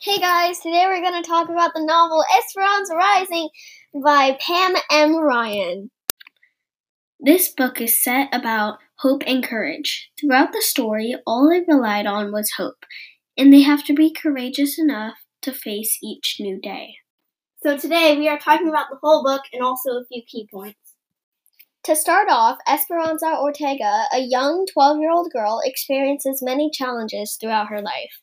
Hey guys, today we're going to talk about the novel Esperanza Rising by Pam M. Ryan. This book is set about hope and courage. Throughout the story, all they relied on was hope, and they have to be courageous enough to face each new day. So today we are talking about the whole book and also a few key points. To start off, Esperanza Ortega, a young 12 year old girl, experiences many challenges throughout her life.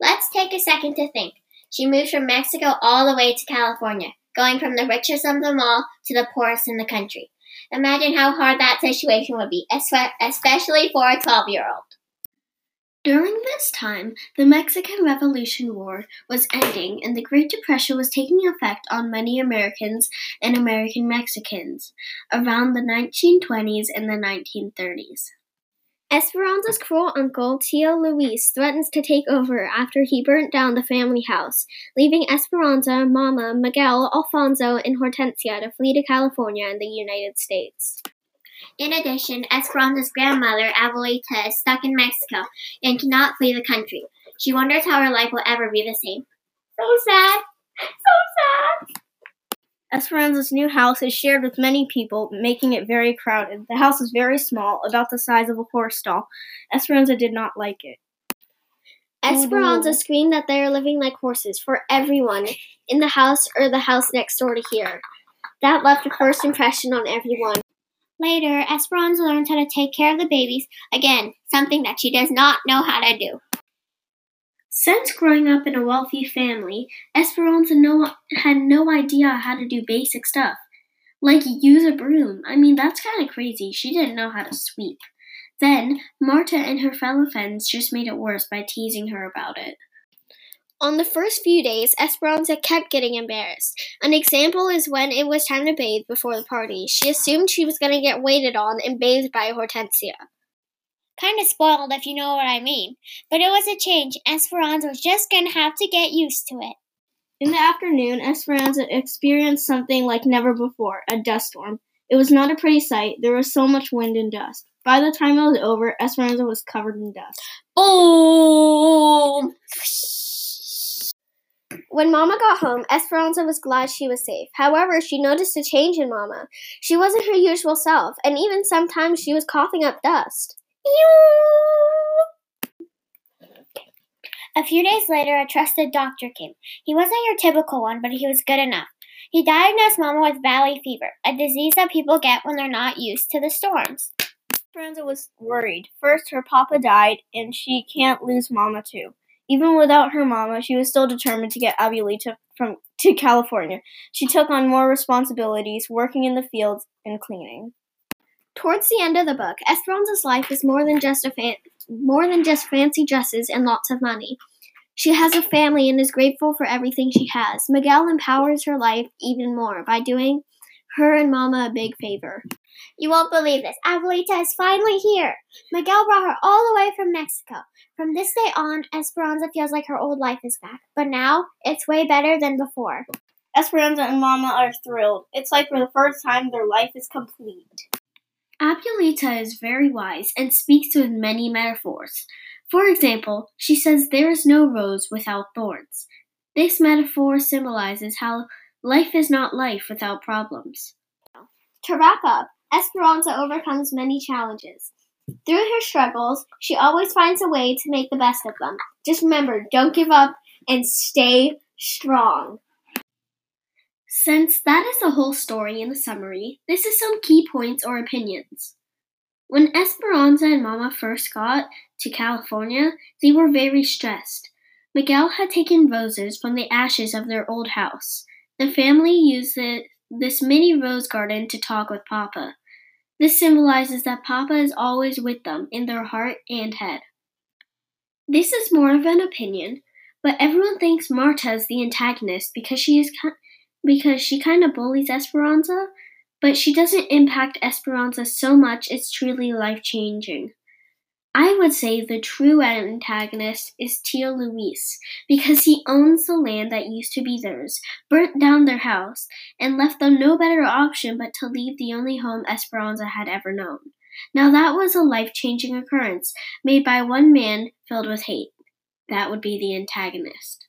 Let's take a second to think. She moved from Mexico all the way to California, going from the richest of them all to the poorest in the country. Imagine how hard that situation would be, especially for a 12 year old. During this time, the Mexican Revolution War was ending and the Great Depression was taking effect on many Americans and American Mexicans around the 1920s and the 1930s. Esperanza's cruel uncle, Tio Luis, threatens to take over after he burnt down the family house, leaving Esperanza, Mama, Miguel, Alfonso, and Hortensia to flee to California and the United States. In addition, Esperanza's grandmother, Abuelita, is stuck in Mexico and cannot flee the country. She wonders how her life will ever be the same. So sad! So sad! Esperanza's new house is shared with many people, making it very crowded. The house is very small, about the size of a horse stall. Esperanza did not like it. Esperanza oh, screamed that they are living like horses for everyone in the house or the house next door to here. That left a first impression on everyone. Later, Esperanza learns how to take care of the babies, again, something that she does not know how to do. Since growing up in a wealthy family, Esperanza no, had no idea how to do basic stuff. Like use a broom. I mean, that's kind of crazy. She didn't know how to sweep. Then, Marta and her fellow friends just made it worse by teasing her about it. On the first few days, Esperanza kept getting embarrassed. An example is when it was time to bathe before the party. She assumed she was going to get waited on and bathed by Hortensia. Kind of spoiled, if you know what I mean. But it was a change. Esperanza was just going to have to get used to it. In the afternoon, Esperanza experienced something like never before a dust storm. It was not a pretty sight. There was so much wind and dust. By the time it was over, Esperanza was covered in dust. Boom! When Mama got home, Esperanza was glad she was safe. However, she noticed a change in Mama. She wasn't her usual self, and even sometimes she was coughing up dust. A few days later, a trusted doctor came. He wasn't your typical one, but he was good enough. He diagnosed Mama with valley fever, a disease that people get when they're not used to the storms. Esperanza was worried. First, her papa died, and she can't lose Mama too. Even without her mama, she was still determined to get Abuelita from to California. She took on more responsibilities, working in the fields and cleaning. Towards the end of the book, Esperanza's life is more than just a fan- more than just fancy dresses and lots of money. She has a family and is grateful for everything she has. Miguel empowers her life even more by doing her and Mama a big favor. You won't believe this. Abuelita is finally here. Miguel brought her all the way from Mexico. From this day on, Esperanza feels like her old life is back. But now, it's way better than before. Esperanza and Mama are thrilled. It's like for the first time their life is complete. Abuelita is very wise and speaks with many metaphors. For example, she says there is no rose without thorns. This metaphor symbolizes how life is not life without problems. To wrap up, Esperanza overcomes many challenges. Through her struggles, she always finds a way to make the best of them. Just remember, don't give up and stay strong. Since that is the whole story in the summary, this is some key points or opinions. When Esperanza and Mama first got to California, they were very stressed. Miguel had taken roses from the ashes of their old house. The family used this mini rose garden to talk with Papa. This symbolizes that Papa is always with them in their heart and head. This is more of an opinion, but everyone thinks Marta is the antagonist because she is because she kind of bullies Esperanza, but she doesn't impact Esperanza so much it's truly life changing. I would say the true antagonist is Tio Luis, because he owns the land that used to be theirs, burnt down their house, and left them no better option but to leave the only home Esperanza had ever known. Now that was a life changing occurrence made by one man filled with hate. That would be the antagonist.